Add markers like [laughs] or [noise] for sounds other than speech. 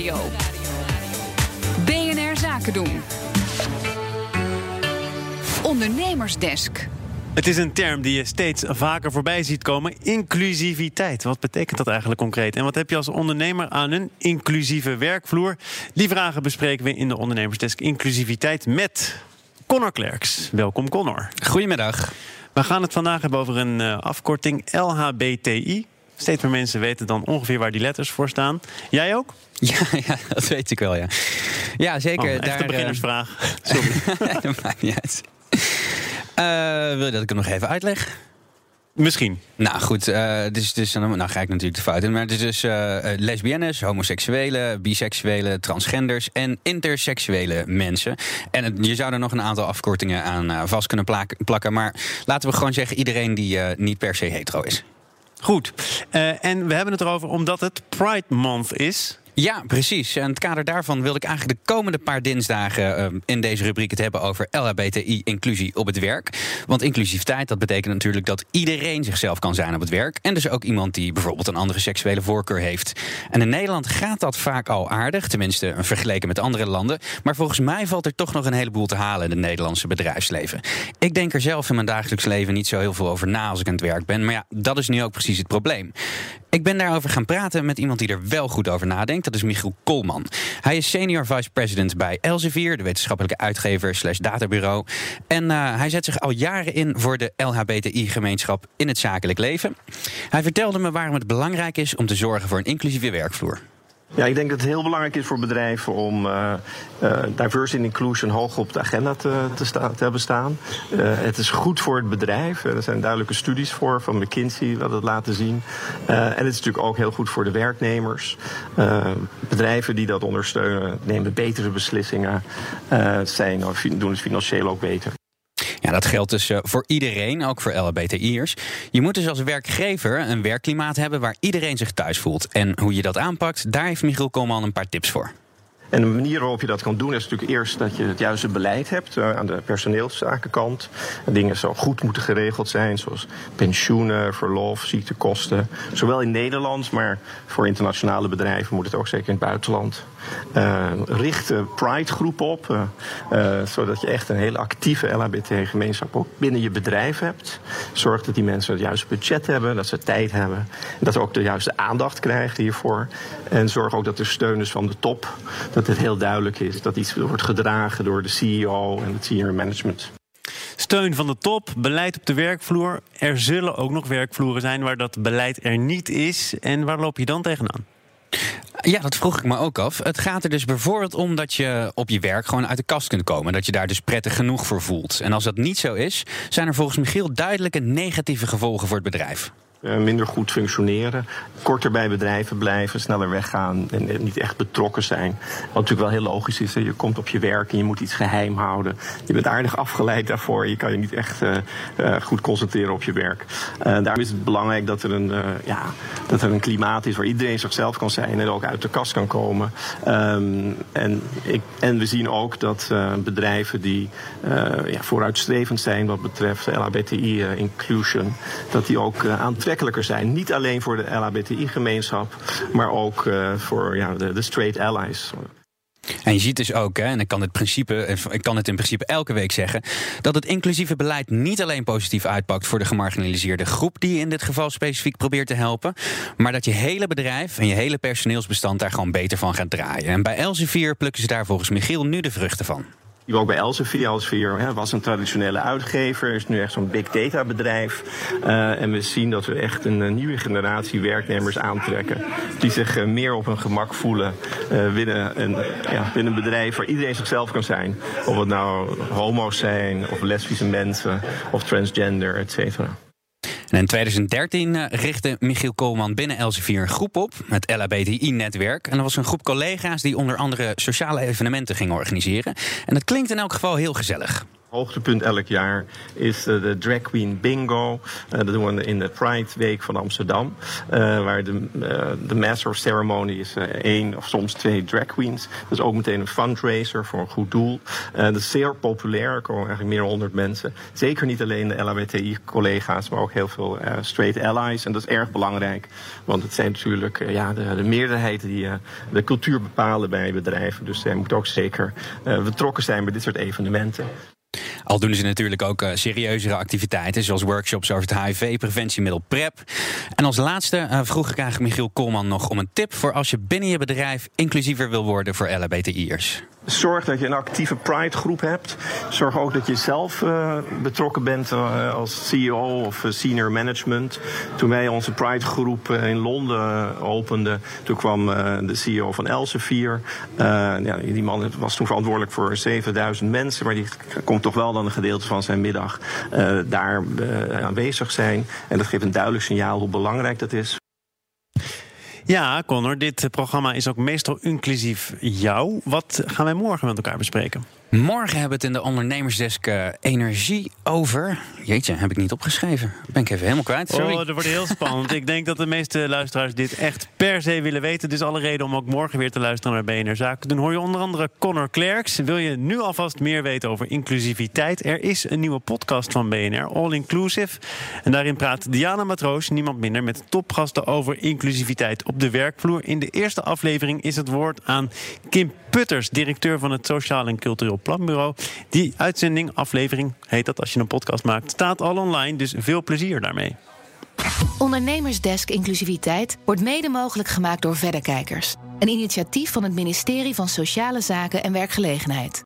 Nieuwsradio. BNR Zaken doen. Ondernemersdesk. Het is een term die je steeds vaker voorbij ziet komen. Inclusiviteit. Wat betekent dat eigenlijk concreet? En wat heb je als ondernemer aan een inclusieve werkvloer? Die vragen bespreken we in de Ondernemersdesk Inclusiviteit met Connor Klerks. Welkom Connor. Goedemiddag. We gaan het vandaag hebben over een uh, afkorting LHBTI. Steeds meer mensen weten dan ongeveer waar die letters voor staan. Jij ook? [laughs] Ja, ja dat weet ik wel, ja. Ja, zeker. Oh, daar, een beginnersvraag. [laughs] Sorry. [laughs] dat maakt niet uit. Uh, wil je dat ik het nog even uitleg? Misschien. Nou goed, uh, dus, dus, nou ga ik natuurlijk de fout in. Maar het is dus uh, lesbiennes, homoseksuelen, biseksuelen, transgenders en interseksuele mensen. En het, je zou er nog een aantal afkortingen aan vast kunnen plakken. Maar laten we gewoon zeggen: iedereen die niet per se hetero is. Goed. en we hebben het erover omdat het Pride Month is. Ja, precies. En het kader daarvan wil ik eigenlijk de komende paar dinsdagen uh, in deze rubriek het hebben over LHBTI-inclusie op het werk. Want inclusiviteit, dat betekent natuurlijk dat iedereen zichzelf kan zijn op het werk. En dus ook iemand die bijvoorbeeld een andere seksuele voorkeur heeft. En in Nederland gaat dat vaak al aardig, tenminste vergeleken met andere landen. Maar volgens mij valt er toch nog een heleboel te halen in het Nederlandse bedrijfsleven. Ik denk er zelf in mijn dagelijks leven niet zo heel veel over na als ik aan het werk ben. Maar ja, dat is nu ook precies het probleem. Ik ben daarover gaan praten met iemand die er wel goed over nadenkt. Dat is Michiel Kolman. Hij is senior vice president bij Elsevier, de wetenschappelijke uitgever slash databureau. En uh, hij zet zich al jaren in voor de LHBTI-gemeenschap in het zakelijk leven. Hij vertelde me waarom het belangrijk is om te zorgen voor een inclusieve werkvloer. Ja, ik denk dat het heel belangrijk is voor bedrijven om uh, diversity and inclusion hoog op de agenda te, te, te hebben staan. Uh, het is goed voor het bedrijf. Er zijn duidelijke studies voor van McKinsey dat het laten zien. en het is natuurlijk ook heel goed voor de werknemers. bedrijven die dat ondersteunen nemen betere beslissingen. zijn, doen het financieel ook beter. Dat geldt dus voor iedereen, ook voor LHBTI'ers. Je moet dus als werkgever een werkklimaat hebben waar iedereen zich thuis voelt. En hoe je dat aanpakt, daar heeft Michiel Koolman een paar tips voor. En de manier waarop je dat kan doen is natuurlijk eerst dat je het juiste beleid hebt uh, aan de personeelszakenkant. Dingen zo goed moeten geregeld zijn, zoals pensioenen, verlof, ziektekosten. Zowel in Nederland, maar voor internationale bedrijven moet het ook zeker in het buitenland. Uh, richt de Pride-groep op, uh, zodat je echt een hele actieve LHBT-gemeenschap ook binnen je bedrijf hebt. Zorg dat die mensen het juiste budget hebben, dat ze tijd hebben. En dat ze ook de juiste aandacht krijgen hiervoor. En zorg ook dat er steun is van de top dat het heel duidelijk is dat iets wordt gedragen door de CEO en het senior management. Steun van de top, beleid op de werkvloer. Er zullen ook nog werkvloeren zijn waar dat beleid er niet is. En waar loop je dan tegenaan? Ja, dat vroeg ik me ook af. Het gaat er dus bijvoorbeeld om dat je op je werk gewoon uit de kast kunt komen. Dat je daar dus prettig genoeg voor voelt. En als dat niet zo is, zijn er volgens Michiel duidelijke negatieve gevolgen voor het bedrijf. Uh, minder goed functioneren, korter bij bedrijven blijven, sneller weggaan en niet echt betrokken zijn. Wat natuurlijk wel heel logisch is. Je komt op je werk en je moet iets geheim houden. Je bent aardig afgeleid daarvoor. Je kan je niet echt uh, uh, goed concentreren op je werk. daarom is het belangrijk dat er, een, ja, dat er een klimaat is waar iedereen zichzelf kan zijn en ook uit de kast kan komen. Um, en, ik, en we zien ook dat bedrijven die vooruitstrevend zijn wat betreft LHBTI-inclusion, dat die ook aantrekkelijk zijn. Niet alleen voor de LHBTI-gemeenschap, maar ook uh, voor ja, de, straight allies. En je ziet dus ook, hè, en ik kan, het principe, ik kan het in principe elke week zeggen, dat het inclusieve beleid niet alleen positief uitpakt voor de gemarginaliseerde groep die je in dit geval specifiek probeert te helpen, maar dat je hele bedrijf en je hele personeelsbestand daar gewoon beter van gaat draaien. En bij Elsevier plukken ze daar volgens Michiel nu de vruchten van. Die ook bij Elsevier. Was een traditionele uitgever, is nu echt zo'n big data bedrijf. Uh, en we zien dat we echt een, nieuwe generatie werknemers aantrekken. Die zich uh, meer op hun gemak voelen uh, binnen, een, ja, binnen een bedrijf waar iedereen zichzelf kan zijn. Of het nou homo's zijn, of lesbische mensen, of transgender, et cetera. En in 2013 richtte Michiel Koolman binnen Elsevier een groep op, het LHBTI-netwerk. En dat was een groep collega's die onder andere sociale evenementen gingen organiseren. En dat klinkt in elk geval heel gezellig. Hoogtepunt elk jaar is uh, de Drag Queen Bingo. Uh, dat doen we in de Pride Week van Amsterdam. Uh, waar de, de Master Ceremony is één of soms twee drag queens. Dat is ook meteen een fundraiser voor een goed doel. dat is zeer populair. Er komen eigenlijk meer dan honderd mensen. Zeker niet alleen de LHBTI-collega's, maar ook heel veel straight allies. En dat is erg belangrijk. Want het zijn natuurlijk ja, de, de meerderheid die de cultuur bepalen bij bedrijven. Dus zij moeten ook zeker betrokken zijn bij dit soort evenementen. Al doen ze natuurlijk ook uh, serieuzere activiteiten, zoals workshops over het HIV-preventiemiddel PrEP. En als laatste uh, vroeg ik eigenlijk Michiel Koolman nog om een tip voor als je binnen je bedrijf inclusiever wil worden voor LHBTI'ers. Zorg dat je een actieve Pride-groep hebt. Zorg ook dat je zelf uh, betrokken bent uh, als CEO of uh, senior management. Toen wij onze Pride-groep in Londen openden, toen kwam de CEO van Elsevier. ja, die man was toen verantwoordelijk voor 7000 mensen, maar die komt toch wel dan een gedeelte van zijn middag daar aanwezig zijn. En dat geeft een duidelijk signaal hoe belangrijk dat is. Ja, Connor, dit programma is ook meestal inclusief jou. Wat gaan wij morgen met elkaar bespreken? Morgen hebben we het in de ondernemersdesk uh, energie over. Jeetje, heb ik niet opgeschreven. Ben ik even helemaal kwijt. Sorry. Oh, dat wordt heel spannend. ik denk dat de meeste luisteraars dit echt per se willen weten. Dus alle reden om ook morgen weer te luisteren naar BNR Zaken. Dan hoor je onder andere Connor Klerks. Wil je nu alvast meer weten over inclusiviteit? Er is een nieuwe podcast van BNR, All Inclusive. En daarin praat Diana Matroos, niemand minder, met topgasten over inclusiviteit op de werkvloer. In de eerste aflevering is het woord aan Kim Putters, directeur van het Sociaal en Cultureel Planbureau. Die uitzending, aflevering, heet dat als je een podcast maakt, staat al online. Dus veel plezier daarmee. Ondernemersdesk Inclusiviteit wordt mede mogelijk gemaakt door Verderkijkers. Een initiatief van het ministerie van Sociale Zaken en Werkgelegenheid.